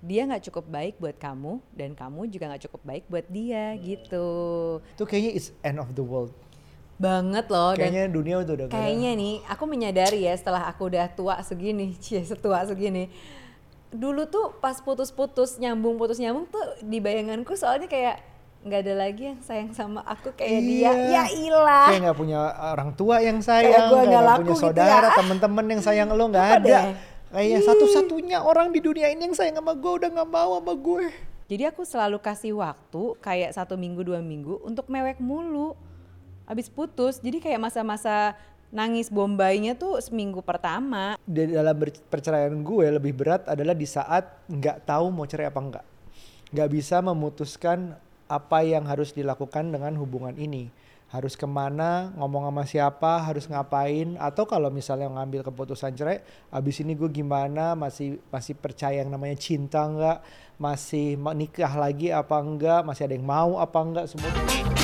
dia nggak cukup baik buat kamu dan kamu juga nggak cukup baik buat dia gitu Itu kayaknya is end of the world. banget loh dan Kayaknya dunia udah udah kayaknya nih aku menyadari ya setelah aku udah tua segini cie setua segini dulu tuh pas putus-putus nyambung putus nyambung tuh di bayanganku soalnya kayak nggak ada lagi yang sayang sama aku kayak dia Iya. ya ilah kayak nggak punya orang tua yang sayang, kayak laku punya gitu saudara, ya. temen-temen yang sayang lo nggak ada. deh? Kayaknya Ih. satu-satunya orang di dunia ini yang sayang sama gue udah nggak mau sama gue. Jadi aku selalu kasih waktu kayak satu minggu dua minggu untuk mewek mulu. Abis putus, jadi kayak masa-masa nangis bombainya tuh seminggu pertama. Di dalam perceraian gue lebih berat adalah di saat nggak tahu mau cerai apa enggak. Nggak bisa memutuskan apa yang harus dilakukan dengan hubungan ini. Harus ke mana, ngomong sama siapa, harus ngapain, atau kalau misalnya ngambil keputusan cerai, abis ini gue gimana, masih masih percaya yang namanya cinta enggak, masih nikah lagi apa enggak, masih ada yang mau apa enggak, semua.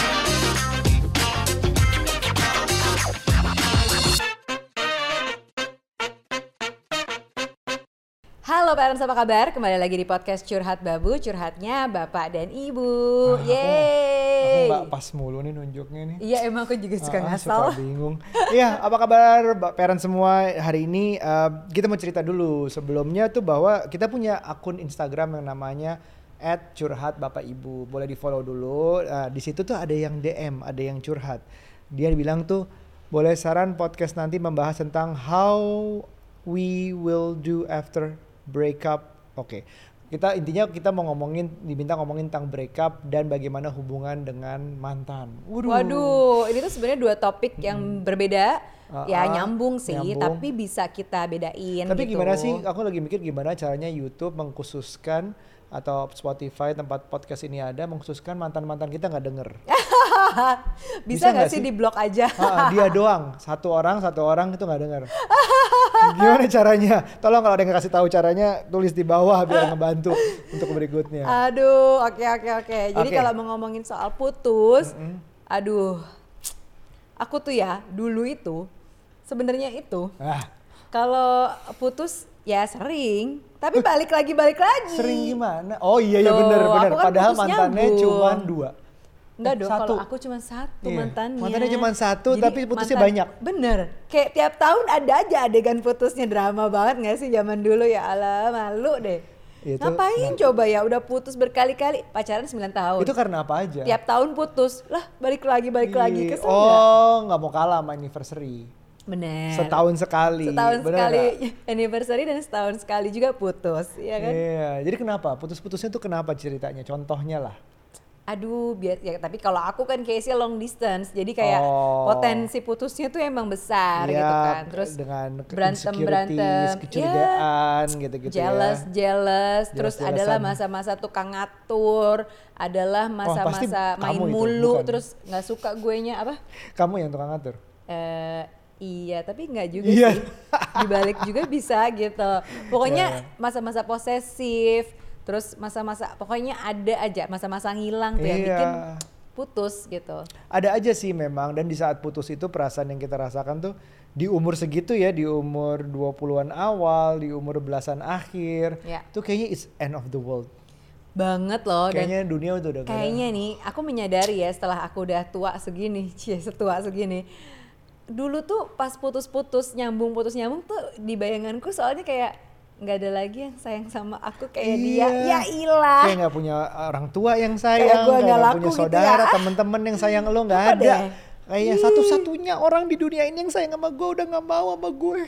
Halo parents apa kabar? Kembali lagi di podcast Curhat Babu, curhatnya Bapak dan Ibu. Ah, aku- Yeay. Aku mbak pas mulu nih nunjuknya nih. Iya emang aku juga suka Ah, ngasal. Suka bingung. Iya, apa kabar Mbak Parent semua? Hari ini eh, kita mau cerita dulu sebelumnya tuh bahwa kita punya akun Instagram yang namanya @curhat Bapak Ibu. Boleh di-follow dulu. Eh, di situ tuh ada yang DM, ada yang curhat. Dia bilang tuh boleh saran podcast nanti membahas tentang how we will do after breakup. Oke. Kita intinya kita mau ngomongin diminta ngomongin tentang breakup dan bagaimana hubungan dengan mantan. Waduh. Waduh, ini tuh sebenarnya dua topik yang berbeda. Ah, ya ah, nyambung sih, nyambung. tapi bisa kita bedain Tapi gitu. gimana sih? Aku lagi mikir gimana caranya YouTube mengkhususkan atau Spotify tempat podcast ini ada mengkhususkan mantan-mantan kita nggak denger. bisa nggak sih sih? di blok aja? Ah, dia doang, satu orang satu orang itu nggak denger. Gimana caranya? Tolong kalau ada yang kasih tahu caranya tulis di bawah biar ngebantu untuk berikutnya. Aduh, oke oke oke. Jadi Oke. kalau mau ngomongin soal putus, aduh, aku tuh ya dulu itu sebenarnya itu Ah, kalau putus ya sering, tapi balik lagi balik lagi. sering gimana? Oh iya iya bener. aku kan Padahal mantannya cuma dua. Enggak dong, satu. kalau aku cuma satu Iya, mantannya. mantannya cuma satu, tapi putusnya banyak. Bener, kayak tiap tahun ada aja adegan putusnya drama banget nggak sih zaman dulu ya Allah malu deh. Itu- Ngapain nah. coba ya udah putus berkali-kali pacaran 9 tahun. Itu karena apa aja? tiap tahun putus lah balik lagi balik lagi Iya. kesel? Oh, nggak mau kalah sama anniversary. Bener. Setahun sekali. Setahun bener sekali nggak? anniversary dan setahun sekali juga putus, ya kan? Iya. Jadi kenapa? Putus-putusnya tuh kenapa ceritanya? Contohnya lah. Aduh, biar ya tapi kalau aku kan case long distance, jadi kayak Oh. potensi putusnya tuh emang besar Iya, gitu kan. Terus dengan berantem berantem, kecurigaan gitu-gitu jealous, ya. jealous, terus Jealous-jealousan. adalah masa-masa tukang ngatur, adalah pasti masa-masa main kamu itu, mulu, bukan? terus nggak suka guenya apa? Kamu yang tukang ngatur. Eh iya, tapi nggak juga Iya. sih. Dibalik juga bisa gitu. Pokoknya Iya. masa-masa posesif, terus masa-masa pokoknya ada aja masa-masa ngilang tuh yang Iya. bikin putus gitu. Ada aja sih memang dan di saat putus itu perasaan yang kita rasakan tuh di umur segitu ya, di umur 20-an awal, di umur belasan akhir, Ya. tuh kayaknya it's end of the world. Banget loh dan Kayaknya dunia udah udah kayaknya nih aku menyadari ya setelah aku udah tua segini, cie setua segini. Dulu tuh pas putus-putus nyambung putus nyambung tuh di bayanganku soalnya kayak nggak ada lagi yang sayang sama aku kayak dia. Ya ilah. Kayak nggak punya orang tua yang sayang, gua kayak nggak nggak laku punya gitu saudara, ya. temen-temen yang sayang lo nggak ada. deh? Kayaknya Ih. satu-satunya orang di dunia ini yang sayang sama gue udah nggak mau sama gue.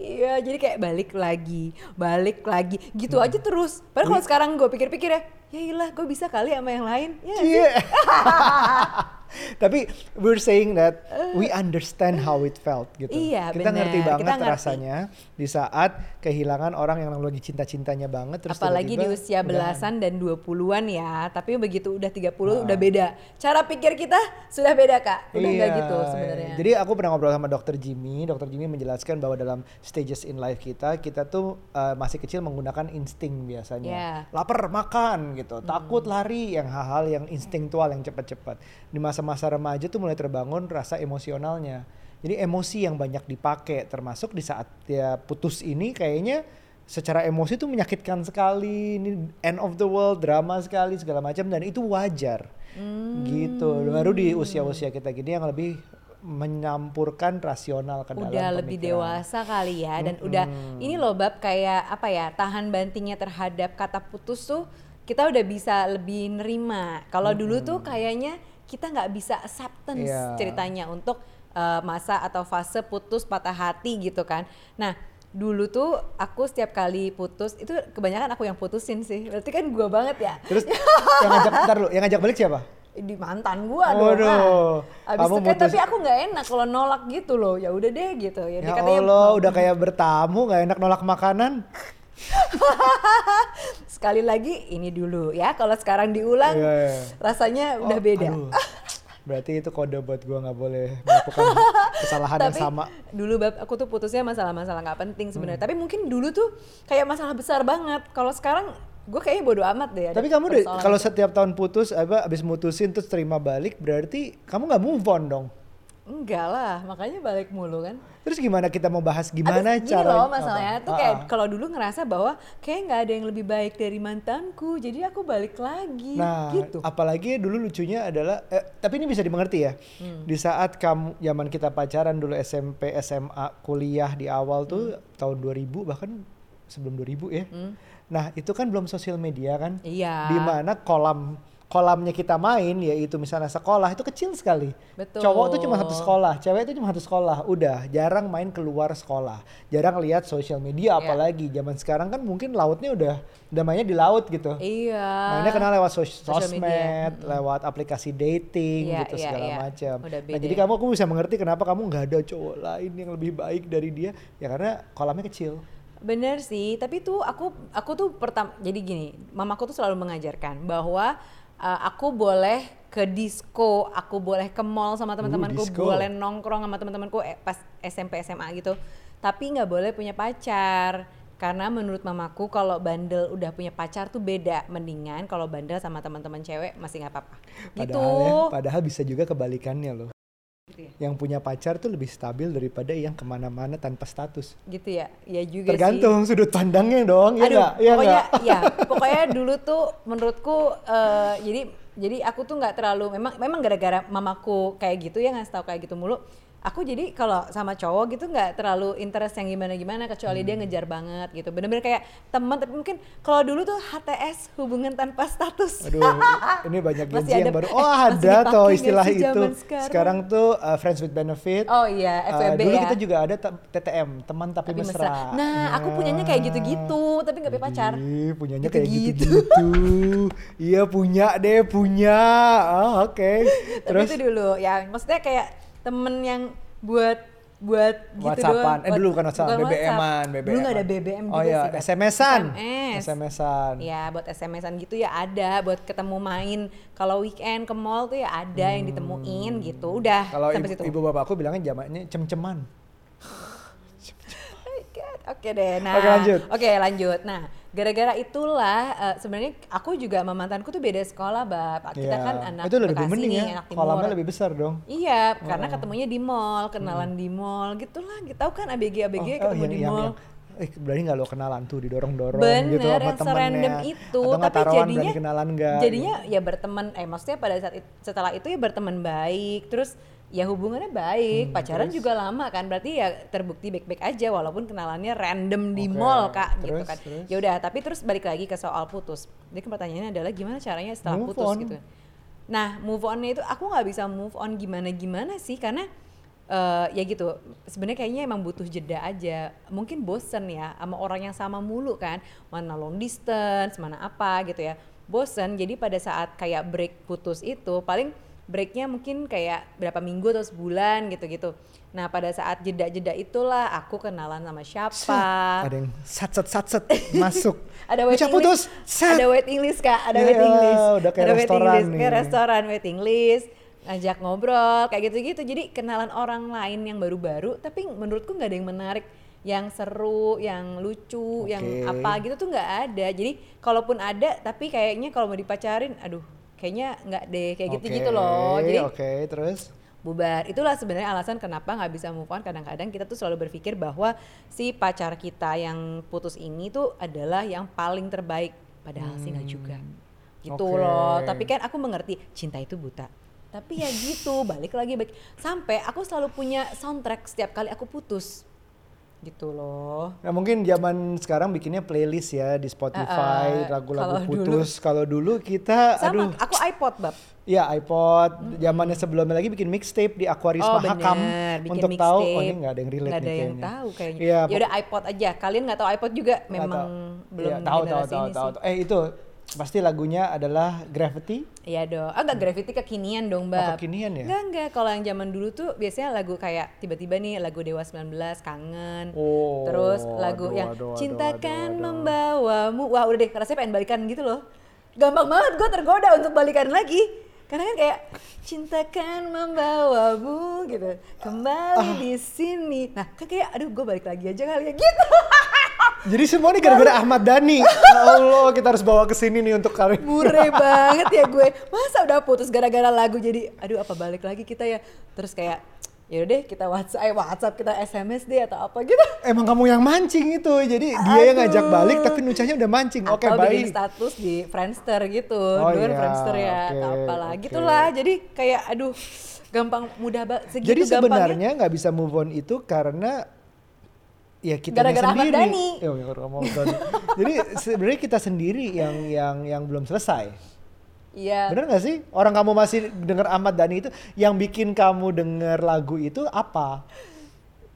Iya, jadi kayak balik lagi, balik lagi, gitu Hmm. aja terus. Padahal kalau sekarang gue pikir-pikir ya, ya ilah, gue bisa kali sama yang lain. Ya sih? Iya. Tapi we're saying that we understand how it felt gitu. Iya, kita benar. ngerti Kita banget ngerti. rasanya di saat kehilangan orang yang lagi cinta-cintanya banget terus Apalagi di usia belasan dan 20-an ya. Tapi begitu udah 30 Ah. udah beda. Cara pikir kita sudah beda, Kak. Udah Iya, gitu sebenarnya. Jadi aku pernah ngobrol sama dokter Jimmy. Dokter Jimmy menjelaskan bahwa dalam stages in life kita, kita tuh uh, masih kecil menggunakan insting biasanya. Yeah. Lapar makan gitu, Hmm. takut lari, yang hal-hal yang instingtual yang cepat-cepat. Di masa-masa remaja tuh mulai terbangun rasa emosionalnya. Jadi emosi yang banyak dipakai, termasuk di saat dia putus ini kayaknya secara emosi tuh menyakitkan sekali, ini end of the world, drama sekali segala macam dan itu wajar. Hmm. Gitu. Baru di usia-usia kita gini yang lebih menyampurkan rasional ke dalam udah lebih dewasa kali ya dan udah ini loh bab kayak apa ya tahan bantingnya terhadap kata putus tuh kita udah bisa lebih nerima kalau dulu tuh kayaknya kita nggak bisa acceptance Iya. ceritanya untuk uh, masa atau fase putus patah hati gitu kan nah dulu tuh aku setiap kali putus itu kebanyakan aku yang putusin sih berarti kan gua banget ya Terus yang ngajak bentar lu, yang ngajak balik siapa? di mantan gua dong Waduh, ah. Abis kamu itu kan putus- tapi aku nggak enak kalau nolak gitu loh ya udah deh gitu ya, Ya Allah, udah kayak bertamu nggak enak nolak makanan. sekali lagi ini dulu ya kalau sekarang diulang Iya, iya. rasanya udah Oh, beda aduh. Berarti itu kode buat gua nggak boleh melakukan kesalahan yang tapi sama. dulu bab aku tuh putusnya masalah-masalah nggak penting sebenarnya Hmm. tapi mungkin dulu tuh kayak masalah besar banget kalau sekarang gue kayaknya bodo amat deh Tapi kamu kalau setiap tahun putus, apa abis mutusin terus terima balik, berarti kamu nggak move on dong. Enggak lah makanya balik mulu kan Terus gimana kita mau bahas gimana Abis gini cara? loh masalahnya tuh kayak kalau dulu ngerasa bahwa kayak nggak ada yang lebih baik dari mantanku jadi aku balik lagi Nah, gitu apalagi dulu lucunya adalah, eh, tapi ini bisa dimengerti ya. Hmm. Di saat kamu zaman kita pacaran dulu SMP, SMA, kuliah di awal tuh Hmm. tahun 2000 bahkan sebelum 2000 ya. Nah itu kan belum sosial media kan. iya Di mana kolam kolamnya kita main yaitu misalnya sekolah itu kecil sekali. Betul. Cowok tuh cuma satu sekolah, cewek itu cuma satu sekolah. Udah, jarang main keluar sekolah. Jarang lihat sosial media Iya. apalagi. Zaman sekarang kan mungkin lautnya udah udah mainnya di laut gitu. iya Mainnya kenal lewat sos- Social media. sosmed, lewat aplikasi dating Iya, gitu iya, segala iya. macam. Nah, jadi kamu aku bisa mengerti kenapa kamu nggak ada cowok lain yang lebih baik dari dia. Ya karena kolamnya kecil. Bener sih, tapi tuh aku aku tuh pertama jadi gini, mamaku tuh selalu mengajarkan bahwa uh, aku boleh ke disco, aku boleh ke mall sama teman-temanku, disco. boleh nongkrong sama teman-temanku eh, pas SMP SMA gitu. Tapi nggak boleh punya pacar. Karena menurut mamaku kalau bandel udah punya pacar tuh beda. Mendingan kalau bandel sama teman-teman cewek masih nggak apa-apa. Gitu. Padahal ya, padahal bisa juga kebalikannya loh. Gitu ya. Yang punya pacar tuh lebih stabil daripada yang ke mana-mana tanpa status. Gitu ya. Ya juga sih. Tergantung sudut pandangnya dong, ya Aduh, nggak? Ya pokoknya nggak? ya, pokoknya dulu tuh menurutku eh, jadi jadi aku tuh nggak terlalu memang memang gara-gara mamaku kayak gitu ya ngasih tahu kayak gitu mulu. Aku jadi kalau sama cowok gitu nggak terlalu interest yang gimana-gimana kecuali Hmm. dia ngejar banget gitu. Bener-bener kayak teman tapi mungkin kalau dulu tuh HTS hubungan tanpa status. Aduh, ini banyak Gen yang baru. eh, Oh masih ada nggak istilah itu. Sekarang, sekarang? tuh uh, friends with benefit. Oh iya, Uh, FWB dulu ya. kita juga ada TTM, teman tapi, tapi mesra. mesra. Nah, aku punyanya kayak gitu-gitu, tapi nggak punya pacar. Ih, punyanya kayak Gitu-gitu. iya punya deh, punya. Oh, oke. Tapi Terus itu dulu ya, maksudnya kayak temen yang buat buat gitu WhatsAppan. doang. Eh, dulu bukan WhatsApp, BBM-an, WhatsApp. Dulu nggak ada. BBM juga Oh iya, sih. SMS-an. SMS. SMS-an. Ya buat SMS-an gitu ya ada, buat ketemu main kalau weekend ke mall tuh ya ada yang ditemuin gitu. Udah Hmm. Kalau ibu, situ. ibu bapakku bilangnya zamannya cem-ceman. Oh. Oke deh, nah. Oke, lanjut. Oke lanjut. Nah, gara-gara itulah eh, sebenarnya aku juga sama mantanku tuh beda sekolah, bab. Kita Iya. kan anak itu lebih Bekasi mending nih, ya. anak timur. Kolamnya lebih besar dong. Iya, karena ketemunya di mall, kenalan di mall, gitulah. Kita tahu kan ABG-ABG Hmm. Oh, ketemu yang- di yang- mall. yang- eh berarti nggak lo kenalan tuh didorong-dorong Bener, gitu sama temennya. serandom itu. Atau tapi jadinya, berani kenalan nggak? jadinya ya berteman. Eh, maksudnya pada saat setelah itu ya berteman baik. Terus ya hubungannya baik, Hmm, pacaran terus? juga lama kan. Berarti ya terbukti baik-baik aja walaupun kenalannya random di Oke, mall kak, gitu terus, kan. terus? Ya udah, tapi terus balik lagi ke soal putus. Jadi kan pertanyaannya adalah gimana caranya setelah Move putus on. gitu. Nah, move onnya itu aku nggak bisa move on gimana-gimana sih karena eh, ya gitu. Sebenarnya kayaknya emang butuh jeda aja. Mungkin bosen ya sama orang yang sama mulu kan. Mana long distance, mana apa gitu ya. Bosen. Jadi pada saat kayak break putus itu paling breaknya mungkin kayak berapa minggu atau sebulan gitu-gitu. Nah pada saat jeda-jeda itulah aku kenalan sama siapa. Ada yang satset satset masuk. ada waiting putus. list, Set. ada waiting list kak, ada Ya, waiting list, udah kayak ada waiting restoran list, kayak nih. restoran waiting list, ngajak ngobrol kayak gitu-gitu. Jadi kenalan orang lain yang baru-baru, tapi menurutku nggak ada yang menarik, yang seru, yang lucu, yang Oke. apa gitu tuh nggak ada. Jadi kalaupun ada, tapi kayaknya kalau mau dipacarin, aduh, kayaknya nggak deh kayak gitu-gitu loh. Jadi Oke, terus? bubar. Itulah sebenarnya alasan kenapa nggak bisa move on. Kadang-kadang kita tuh selalu berpikir bahwa si pacar kita yang putus ini tuh adalah yang paling terbaik. Padahal sih nggak juga. Gitu Oke. loh. Tapi kan aku mengerti cinta itu buta. Tapi ya gitu, balik lagi balik. Sampai aku selalu punya soundtrack setiap kali aku putus. Gitu loh. Nah, mungkin zaman sekarang bikinnya playlist ya di Spotify, Uh, uh, lagu-lagu kalau putus. Kalau dulu kita Sama, aduh aku iPod, Bab. Ya iPod, zamannya sebelumnya lagi bikin mixtape di Aquarius Oh Mahakam bener, bikin untuk tahu oh ini nggak ada yang relate Nggak nih ada yang kayaknya. tahu kayaknya. Iya, ya udah iPod aja. Kalian nggak tahu iPod juga memang tahu. belum Iya, tahu tahu tahu tahu. sih. tahu. Eh itu pasti lagunya adalah Gravity. Iya dong. Ah enggak Gravity kekinian dong, Oh, Mbak. kekinian ya? Enggak, enggak. Kalau yang zaman dulu tuh biasanya lagu kayak tiba-tiba nih lagu Dewa 19 kangen. Oh, Terus lagu aduh, yang aduh, cintakan aduh, aduh. membawamu. Wah, udah deh, rasanya pengen balikan gitu loh. Gampang banget gue tergoda untuk balikan lagi. Karena kan kayak cintakan membawamu gitu. Kembali Ah. di sini. Nah, kan kayak aduh gue balik lagi aja kali ya gitu. Jadi semua ini gara-gara Ahmad Dhani. Ya Allah, kita harus bawa ke sini nih untuk kalian. Mure banget ya gue. Masa udah putus gara-gara lagu jadi aduh apa balik lagi kita ya. Terus kayak ya deh kita WhatsApp, eh, WhatsApp kita SMS deh atau apa gitu. Emang kamu yang mancing itu. Jadi dia yang ngajak Aduh. balik tapi nucanya udah mancing. Oke, bikin baik. status di Friendster gitu. Oh Dulu iya, Friendster ya, oke, atau apalah oke. gitulah. Jadi kayak aduh gampang mudah banget segitu Jadi sebenarnya nggak bisa move on itu karena ya kita Gara-gara Ahmad sendiri. Dhani. Ya, gara-gara Ahmad Dhani. Jadi sebenarnya kita sendiri yang yang yang belum selesai. Iya. Bener gak sih? Orang kamu masih denger Ahmad Dhani itu yang bikin kamu denger lagu itu apa?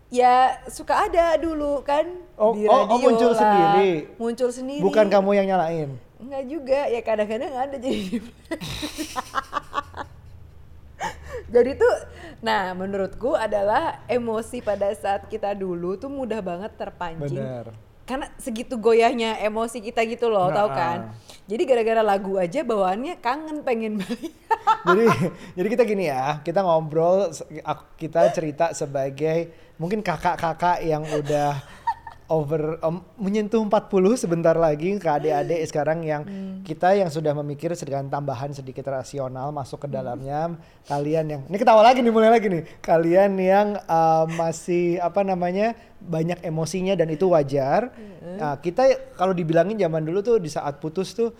Ya suka ada dulu kan Oh, di oh, oh, radio muncul lah. sendiri. Muncul sendiri. Bukan kamu yang nyalain. Enggak juga, ya kadang-kadang ada jadi. jadi tuh, nah menurutku adalah emosi pada saat kita dulu tuh mudah banget terpancing. Bener. Karena segitu goyahnya emosi kita gitu loh, Nah, tau kan? Jadi gara-gara lagu aja bawaannya kangen pengen balik. jadi jadi kita gini ya, kita ngobrol, kita cerita sebagai mungkin kakak-kakak yang udah over em, menyentuh 40 sebentar lagi ke adik-adik sekarang yang kita yang sudah memikir dengan tambahan sedikit rasional masuk ke dalamnya. Kalian yang ini ketawa lagi nih mulai lagi nih. Kalian yang eh, masih apa namanya banyak emosinya dan itu wajar. Nah, kita kalau dibilangin zaman dulu tuh di saat putus tuh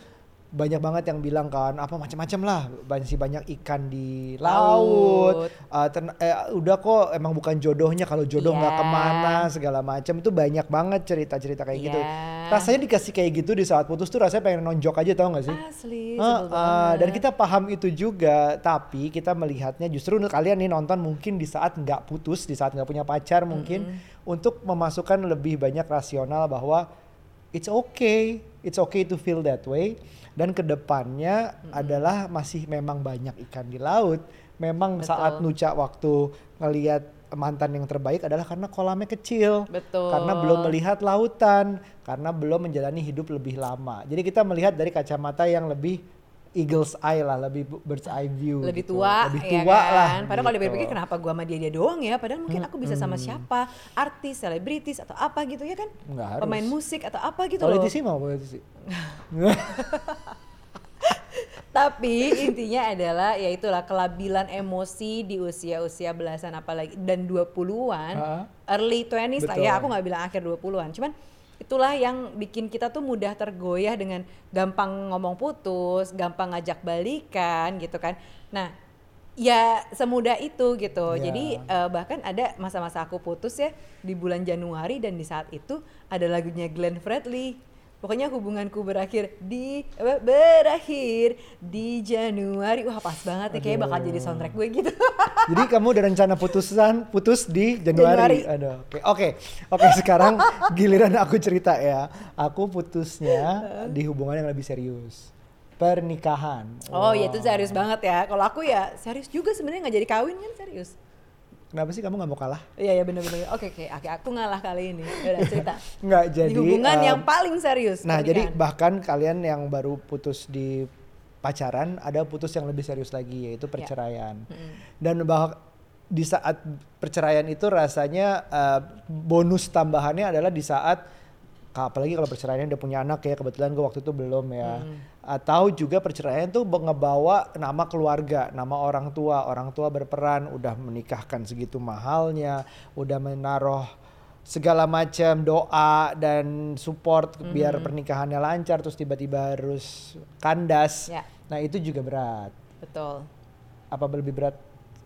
banyak banget yang bilang kan apa macam-macam lah masih banyak ikan di Laut. laut, Uh, ten- eh, udah kok emang bukan jodohnya kalau jodoh nggak Iya. ke mana segala macam itu banyak banget cerita-cerita kayak gitu Iya. rasanya dikasih kayak gitu di saat putus tuh rasanya pengen nonjok aja tau gak sih Asli, Ah, ah, banget. dan kita paham itu juga tapi kita melihatnya justru kalian nih nonton mungkin di saat nggak putus di saat nggak punya pacar mungkin untuk memasukkan lebih banyak rasional bahwa it's okay it's okay to feel that way dan ke depannya adalah masih memang banyak ikan di laut. Memang Betul. saat Nuca waktu ngelihat mantan yang terbaik adalah karena kolamnya kecil. Betul. karena belum melihat lautan. Karena belum menjalani hidup lebih lama. Jadi kita melihat dari kacamata yang lebih eagle's eye lah lebih bird's eye view lebih gitu. tua, lebih ya tua kan? lah Padahal kalau gitu. dipikir kenapa gua sama dia dia doang ya? Padahal mungkin aku bisa sama siapa, artis, selebritis atau apa gitu ya kan? Nggak harus. Pemain musik atau apa gitu loh. politisi mau politisi Tapi intinya adalah ya itulah kelabilan emosi di usia-usia belasan apalagi dan 20-an, Ha-ha. early 20s lah ya, aku nggak bilang akhir 20-an. Cuman itulah yang bikin kita tuh mudah tergoyah dengan gampang ngomong putus, gampang ngajak balikan gitu kan. Nah, ya semudah itu gitu. Ya. Jadi eh, bahkan ada masa-masa aku putus ya di bulan Januari dan di saat itu ada lagunya Glenn Fredly. Pokoknya hubunganku berakhir di berakhir di Januari. Wah pas banget nih kayak bakal jadi soundtrack gue gitu. jadi kamu udah rencana putusan putus di Januari, Januari. aduh oke oke oke sekarang giliran aku cerita ya aku putusnya di hubungan yang lebih serius pernikahan oh ya Wah. itu serius banget ya. Kalau aku ya serius juga sebenarnya nggak jadi kawin kan serius. Kenapa sih kamu nggak mau kalah Iya ya bener-bener. Oke oke oke aku ngalah kali ini. Udah cerita. nggak jadi di hubungan em, yang paling serius. Nah, jadi bahkan kalian yang baru putus di pacaran, ada putus yang lebih serius lagi yaitu perceraian. Dan bahwa di saat perceraian itu rasanya eh, bonus tambahannya adalah di saat apalagi kalau perceraian udah punya anak ya kebetulan gue waktu itu belum ya Hmm. Atau juga perceraian tuh be- ngebawa nama keluarga nama orang tua orang tua berperan udah menikahkan segitu mahalnya udah menaruh segala macam doa dan support Hmm. biar pernikahannya lancar terus tiba-tiba harus kandas Ya. nah itu juga berat Betul. apa lebih berat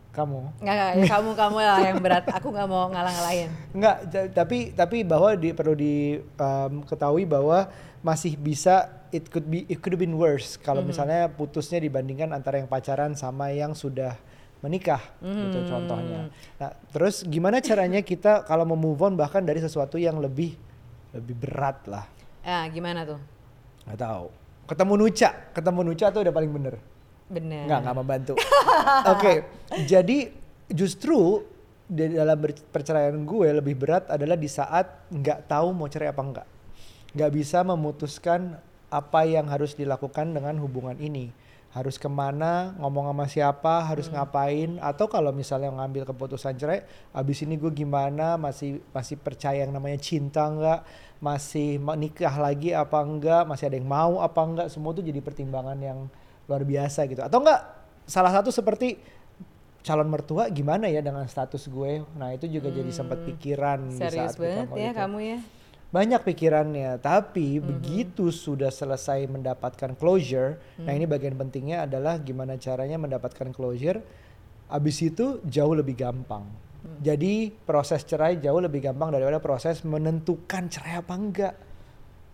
kamu Nggak, nggak, ya kamu kamu lah yang berat. Aku nggak mau ngalah-ngalahin. Enggak, ja- tapi tapi bahwa di, perlu diketahui bahwa masih bisa it could be it could have been worse kalau misalnya putusnya dibandingkan antara yang pacaran sama yang sudah menikah gitu contohnya. Nah, terus gimana caranya kita kalau mau move on bahkan dari sesuatu yang lebih lebih berat lah. Ah, gimana tuh? Nggak tahu. Ketemu Nuca, ketemu Nuca tuh udah paling bener. Bener. Nggak, nggak membantu. Oke, jadi justru di dalam perceraian gue lebih berat adalah di saat nggak tahu mau cerai apa enggak. Nggak bisa memutuskan apa yang harus dilakukan dengan hubungan ini. Harus ke mana, ngomong sama siapa, harus ngapain, atau kalau misalnya ngambil keputusan cerai, abis ini gue gimana, masih masih percaya yang namanya cinta enggak, masih nikah lagi apa enggak, masih ada yang mau apa enggak, semua itu jadi pertimbangan yang luar biasa gitu. Atau enggak salah satu seperti calon mertua gimana ya dengan status gue. Nah, itu juga jadi sempat pikiran di Hmm. Serius saat kita banget ya itu. kamu ya. Banyak pikirannya, tapi Mhm. begitu sudah selesai mendapatkan closure, nah Hmm. ini bagian pentingnya adalah gimana caranya mendapatkan closure. Abis itu jauh lebih gampang. Hmm. Jadi proses cerai jauh lebih gampang daripada proses menentukan cerai apa enggak.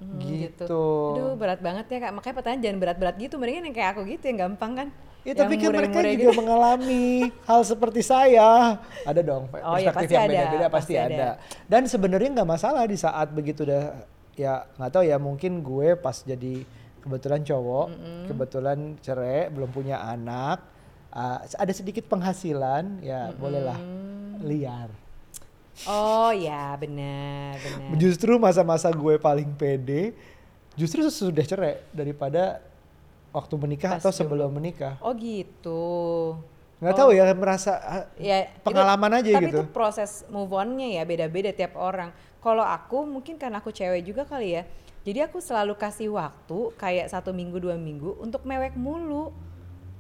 Hmm, gitu. Aduh berat banget ya kak. Makanya pertanyaan jangan berat-berat gitu. Mendingan yang kayak aku gitu yang gampang kan. Ya tapi Yang kan mereka juga gitu. mengalami hal seperti saya. Ada dong Oh, iya, perspektif pasti yang beda-beda pasti, pasti ada. ada. Dan sebenarnya nggak masalah di saat begitu udah ya nggak tahu ya mungkin gue pas jadi kebetulan cowok, kebetulan cerai, belum punya anak, uh, ada sedikit penghasilan, ya bolehlah liar. Oh ya benar benar. Justru masa-masa gue paling pede, justru sesudah cerai daripada waktu menikah Pas atau dulu. sebelum menikah. Oh gitu. Nggak tahu ya merasa ah, Ya, itu- Pengalaman aja tapi gitu. itu proses move on-nya ya beda-beda tiap orang. Kalau aku mungkin karena aku cewek juga kali ya. Jadi aku selalu kasih waktu kayak satu minggu dua minggu untuk mewek mulu.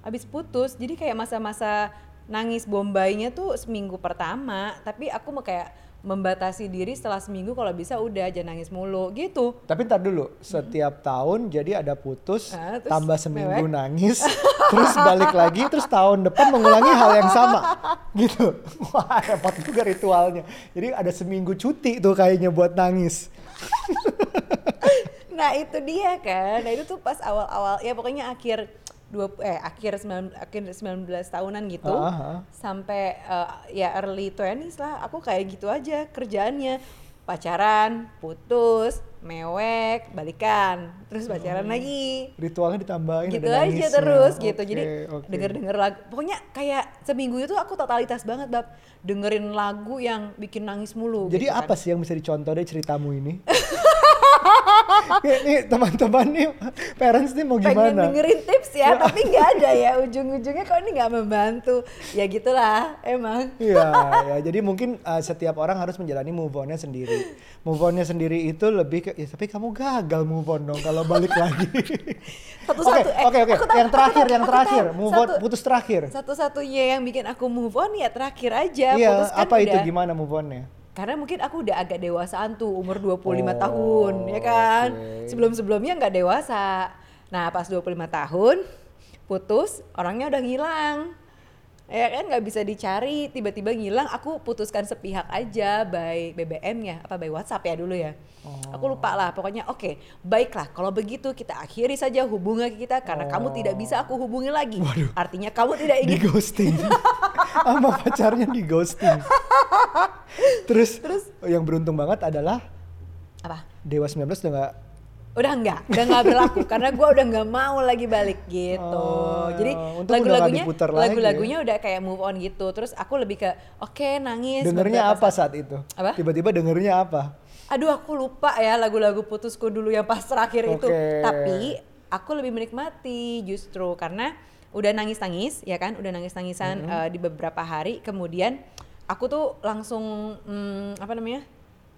Habis putus, jadi kayak masa-masa nangis bombainya tuh seminggu pertama. Tapi aku mau kayak membatasi diri setelah seminggu kalau bisa udah jangan nangis mulu gitu. Tapi ntar dulu, setiap tahun jadi ada putus, Ah, terus tambah seminggu mewek. nangis, terus balik lagi, terus tahun depan mengulangi hal yang sama, gitu. Wah repot juga ritualnya. Jadi ada seminggu cuti tuh kayaknya buat nangis. Nah itu dia kan. Nah itu tuh pas awal-awal ya pokoknya akhir dua eh akhir 9 akhir 19 tahunan gitu Ah, ah. sampai eh, ya early 20s lah aku kayak gitu aja kerjaannya pacaran putus mewek balikan terus pacaran lagi Ritualnya ditambahin gitu ada aja terus gitu Oke, jadi oke. denger denger lagu pokoknya kayak seminggu itu aku totalitas banget bab dengerin lagu yang bikin nangis mulu Jadi gitu kan. apa sih yang bisa dicontoh dari ceritamu ini? nih teman-teman nih, parents nih mau pengen gimana? dengerin tips ya, tapi nggak ada ya ujung-ujungnya kok ini nggak membantu. Ya gitulah emang. Iya, ya, jadi mungkin uh, setiap orang harus menjalani move on-nya sendiri. Move on-nya sendiri itu lebih ke, ya, tapi kamu gagal move on dong kalau balik lagi. Oke, Satu-satu. eh, oke, oke. Yang aku terakhir, tahu, yang aku terakhir, tahu. move on, Satu- putus terakhir. Satu-satunya yang bikin aku move on ya terakhir aja. Iya, apa itu udah- gimana move on-nya? Karena mungkin aku udah agak dewasaan tuh umur 25 Oh, tahun ya kan. oke. Sebelum-sebelumnya nggak dewasa. Nah pas 25 tahun putus orangnya udah ngilang. Ya kan nggak bisa dicari tiba-tiba ngilang aku putuskan sepihak aja by BBM ya apa by WhatsApp ya dulu ya. Aku lupa lah pokoknya oke baiklah kalau begitu kita akhiri saja hubungan kita karena kamu tidak bisa aku hubungi lagi. Artinya kamu tidak Di ingin ghosting. Sama pacarnya di ghosting. Terus, Terus? yang beruntung banget adalah apa? Dewa 19 udah gak udah enggak udah nggak berlaku karena gue udah nggak mau lagi balik gitu Oh, jadi lagu-lagunya ya. lagu-lagunya udah kayak move on gitu terus aku lebih ke oke nangis dengernya apa saat. saat itu? Apa? Tiba-tiba dengernya apa? aduh aku lupa ya lagu-lagu putusku dulu yang pas terakhir itu Oke. tapi aku lebih menikmati justru karena udah nangis-nangis ya kan udah nangis-nangisan Mm-hmm. eh, di beberapa hari kemudian aku tuh langsung hmm, apa namanya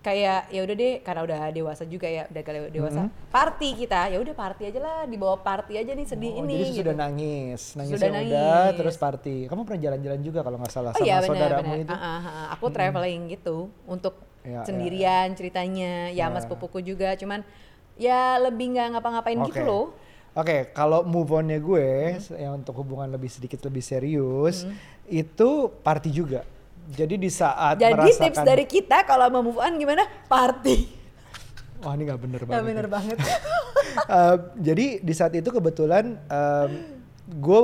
kayak ya udah deh karena udah dewasa juga ya udah kali dewasa party kita ya udah party aja lah dibawa party aja nih sedih Oh, ini jadi gitu. sudah nangis, nangis Sudah udah, nangis. terus party. Kamu pernah jalan-jalan juga kalau nggak salah Oh sama iya benar saudaramu itu? Ah, ah, ah. Aku traveling gitu untuk Ya, ya, sendirian ceritanya. Ya Ya. mas pupuku juga cuman ya lebih nggak ngapa-ngapain gitu Oke. loh. Oke, kalau move onnya gue Hmm. yang untuk hubungan lebih sedikit lebih serius itu party juga. Jadi di saat Jadi merasakan tips dari kita kalau mau move on gimana? Party. Wah ini nggak bener banget. bener ya. banget. Eh, jadi di saat itu kebetulan em, gue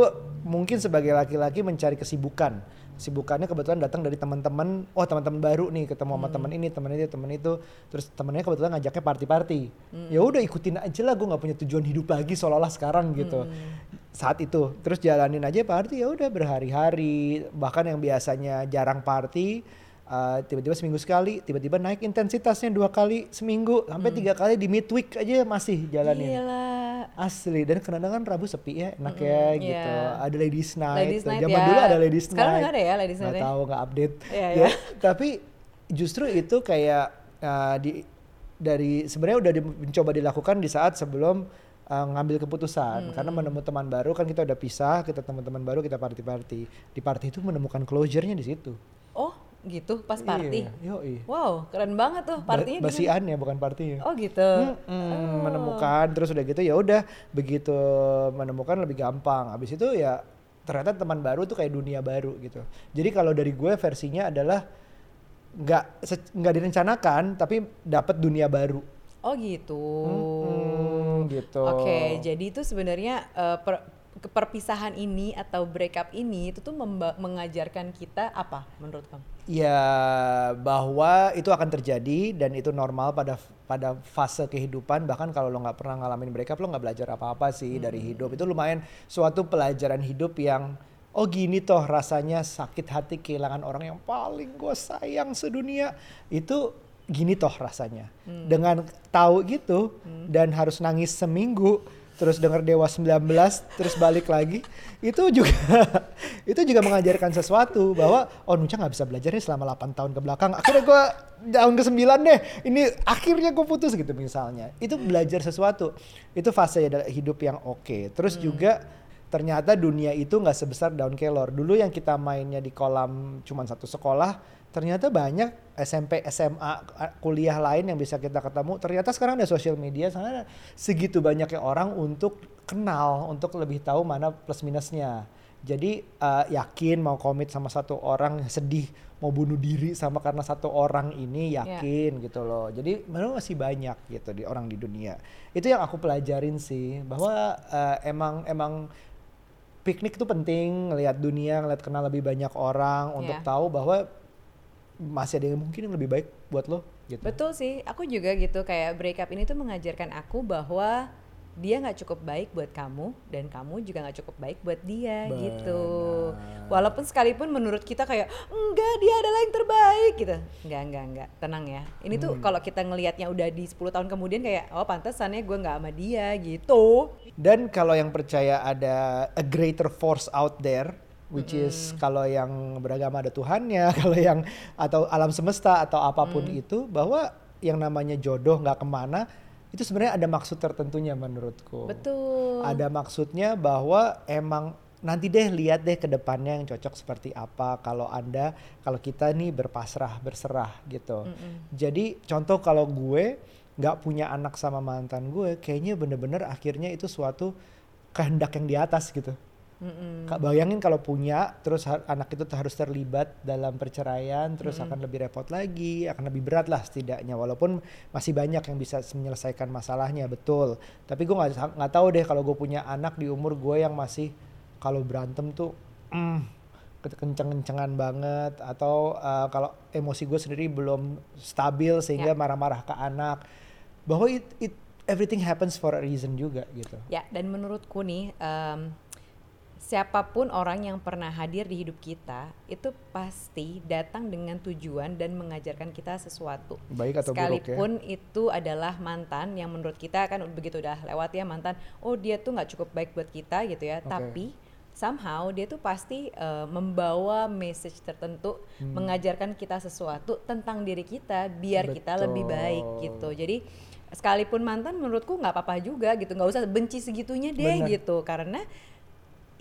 mungkin sebagai laki-laki mencari kesibukan. Kesibukannya kebetulan datang dari teman-teman. Oh teman-teman baru nih ketemu sama teman ini, teman ini, teman itu. Terus temennya kebetulan ngajaknya party-party. Ya udah ikutin aja lah. Gue nggak punya tujuan hidup lagi seolah-olah sekarang gitu. Saat itu terus jalanin aja party ya udah berhari-hari. Bahkan yang biasanya jarang party Uh, tiba-tiba seminggu sekali, tiba-tiba naik intensitasnya dua kali seminggu, sampai tiga kali di midweek aja masih jalanin. Gila. Asli dan kadang-kadang Rabu sepi ya, enak ya gitu. iya. Ada ladies night. Ladies night Zaman ya. dulu ada ladies Sekarang night. nggak ada ya ladies night tahu nggak update. Iya, Ya. Tapi justru itu kayak uh, di dari sebenarnya udah di- mencoba dilakukan di saat sebelum uh, ngambil keputusan karena menemukan teman baru kan kita udah pisah kita teman-teman baru kita party party di party itu menemukan closure-nya di situ Oh gitu pas party. iya, yoi. Wow keren banget tuh Ba- partinya. gimana? basian ya bukan partinya Oh gitu. Mm, menemukan terus udah gitu ya udah begitu menemukan lebih gampang habis itu ya ternyata teman baru tuh kayak dunia baru gitu jadi kalau dari gue versinya adalah nggak nggak direncanakan tapi dapat dunia baru Oh gitu. Hmm, gitu. Oke, jadi itu sebenarnya eh, per- perpisahan ini atau breakup ini itu tuh mengajarkan kita apa menurut kamu? ya bahwa itu akan terjadi dan itu normal pada pada fase kehidupan. Bahkan kalau lo nggak pernah ngalamin breakup lo nggak belajar apa-apa sih dari hidup. Itu lumayan suatu pelajaran hidup yang oh gini toh rasanya sakit hati kehilangan orang yang paling gue sayang sedunia. Itu gini toh rasanya. Dengan tahu gitu dan harus nangis seminggu terus denger Dewa 19 terus balik lagi itu juga itu juga mengajarkan sesuatu bahwa oh Nucha nggak bisa belajar nih selama 8 tahun ke belakang. Akhirnya gue tahun ke 9 deh. Ini akhirnya gue putus gitu misalnya. Itu belajar sesuatu. Itu fase ya hidup yang oke. Terus juga ternyata dunia itu nggak sebesar daun kelor. Dulu yang kita mainnya di kolam cuman satu sekolah ternyata banyak SMP, SMA, kuliah lain yang bisa kita ketemu. Ternyata sekarang ada sosial media, sana segitu banyaknya orang untuk kenal, untuk lebih tahu mana plus minusnya. Jadi eh, yakin mau komit sama satu orang, sedih mau bunuh diri sama karena satu orang ini yakin gitu loh. Jadi memang masih banyak gitu di orang di dunia. Itu yang aku pelajarin sih bahwa eh, emang emang piknik itu penting, ngelihat dunia, ngelihat kenal lebih banyak orang untuk Iya. tahu bahwa masih ada yang mungkin yang lebih baik buat lo gitu. Betul sih, aku juga gitu kayak breakup ini tuh mengajarkan aku bahwa dia nggak cukup baik buat kamu dan kamu juga nggak cukup baik buat dia gitu. Walaupun sekalipun menurut kita kayak enggak dia adalah yang terbaik gitu. Enggak enggak enggak, tenang ya. Ini tuh Hmm. kalau kita ngelihatnya udah di 10 tahun kemudian kayak oh pantesannya gue nggak sama dia gitu. Dan kalau yang percaya ada a greater force out there, which is kalau yang beragama ada Tuhannya, kalau yang atau alam semesta atau apa pun itu, bahwa yang namanya jodoh nggak ke mana, itu sebenarnya ada maksud tertentunya menurutku. Betul. Ada maksudnya bahwa emang nanti deh lihat deh ke depannya yang cocok seperti apa kalau anda kalau kita nih berpasrah berserah gitu. Jadi contoh kalau gue nggak punya anak sama mantan gue, kayaknya bener-bener akhirnya itu suatu kehendak yang di atas gitu. Mm-mm. Kak, bayangin kalau punya terus anak itu harus terlibat dalam perceraian terus akan lebih repot lagi akan lebih berat lah setidaknya walaupun masih banyak yang bisa menyelesaikan masalahnya betul tapi gue nggak sa- nggak tahu deh kalau gue punya anak di umur gue yang masih kalau berantem tuh mm, ke- kenceng-kencengan banget atau uh, kalau emosi gue sendiri belum stabil sehingga Ya. marah-marah ke anak bahwa it, it everything happens for a reason juga gitu Ya, dan menurutku nih, em, siapa pun orang yang pernah hadir di hidup kita itu pasti datang dengan tujuan dan mengajarkan kita sesuatu. baik atau buruk ya Sekalipun itu adalah mantan yang menurut kita kan begitu udah lewat ya mantan, oh dia tuh nggak cukup baik buat kita gitu ya. Oke. Tapi somehow dia tuh pasti uh, membawa message tertentu Hmm. mengajarkan kita sesuatu tentang diri kita biar kita lebih baik Betul. gitu jadi sekalipun mantan menurutku nggak apa-apa juga gitu nggak usah benci segitunya deh Bener. gitu karena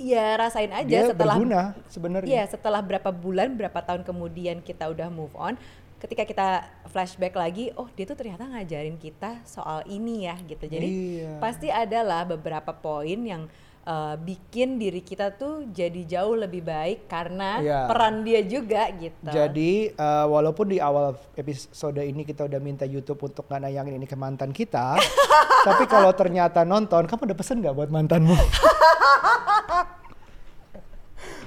ya rasain aja Dia setelah berguna sebenarnya. Iya, setelah berapa bulan, berapa tahun kemudian kita udah move on, ketika kita flashback lagi, oh dia tuh ternyata ngajarin kita soal ini ya gitu. Jadi Iya. pasti adalah beberapa poin yang uh, bikin diri kita tuh jadi jauh lebih baik karena Iya. peran dia juga gitu. Jadi eh, walaupun di awal episode ini kita udah minta YouTube untuk nggak nayangin ini ke mantan kita, tapi kalau ternyata nonton, kamu udah pesen nggak buat mantanmu?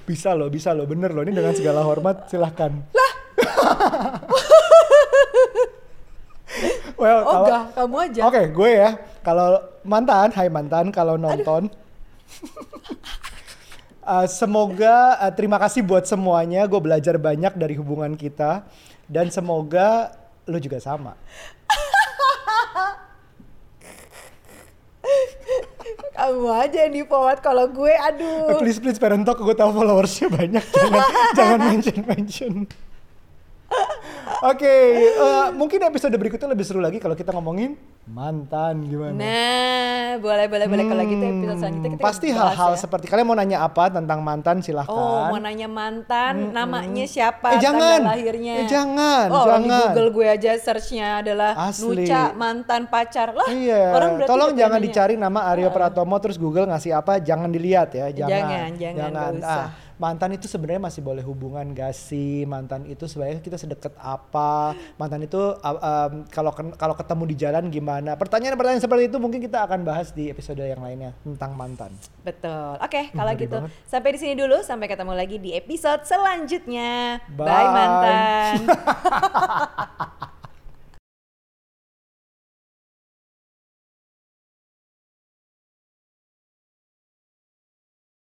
bisa loh, bisa loh, bener loh. Ini dengan segala hormat, silahkan. Lah. well, oh enggak, kamu aja. Oke, gue ya. Kalau mantan, hai mantan, kalau nonton. Uh, semoga uh, terima kasih buat semuanya. Gue belajar banyak dari hubungan kita dan semoga lu juga sama. Kamu aja yang di forward kalau gue Eh, aduh. please please parent talk gue tahu followersnya banyak jangan jangan mention mention. Oke, eh, mungkin episode berikutnya lebih seru lagi kalau kita ngomongin mantan gimana? Nah, boleh boleh boleh kalau gitu episode Hmm, selanjutnya kita pasti hal-hal ya. seperti kalian mau nanya apa tentang mantan silahkan. Oh, mau nanya mantan, namanya siapa, Eh, jangan. tanggal lahirnya. Eh, jangan, Oh, orang di jangan. Google gue aja searchnya adalah Asli. Nuca mantan pacar. Lah, Iya, orang tolong jangan nanya. dicari nama Aryo Pratomo terus Google ngasih apa, jangan dilihat ya, jangan. Jangan, jangan, usah. Ah, mantan itu sebenarnya masih boleh hubungan gak sih? Mantan itu sebenarnya kita sedekat apa? Mantan itu uh, um, kalau kalau ketemu di jalan gimana? Pertanyaan-pertanyaan seperti itu mungkin kita akan bahas di episode yang lainnya tentang mantan. Betul. Oke, kalau ngeri gitu banget. sampai di sini dulu. Sampai ketemu lagi di episode selanjutnya. Bye. Bye mantan.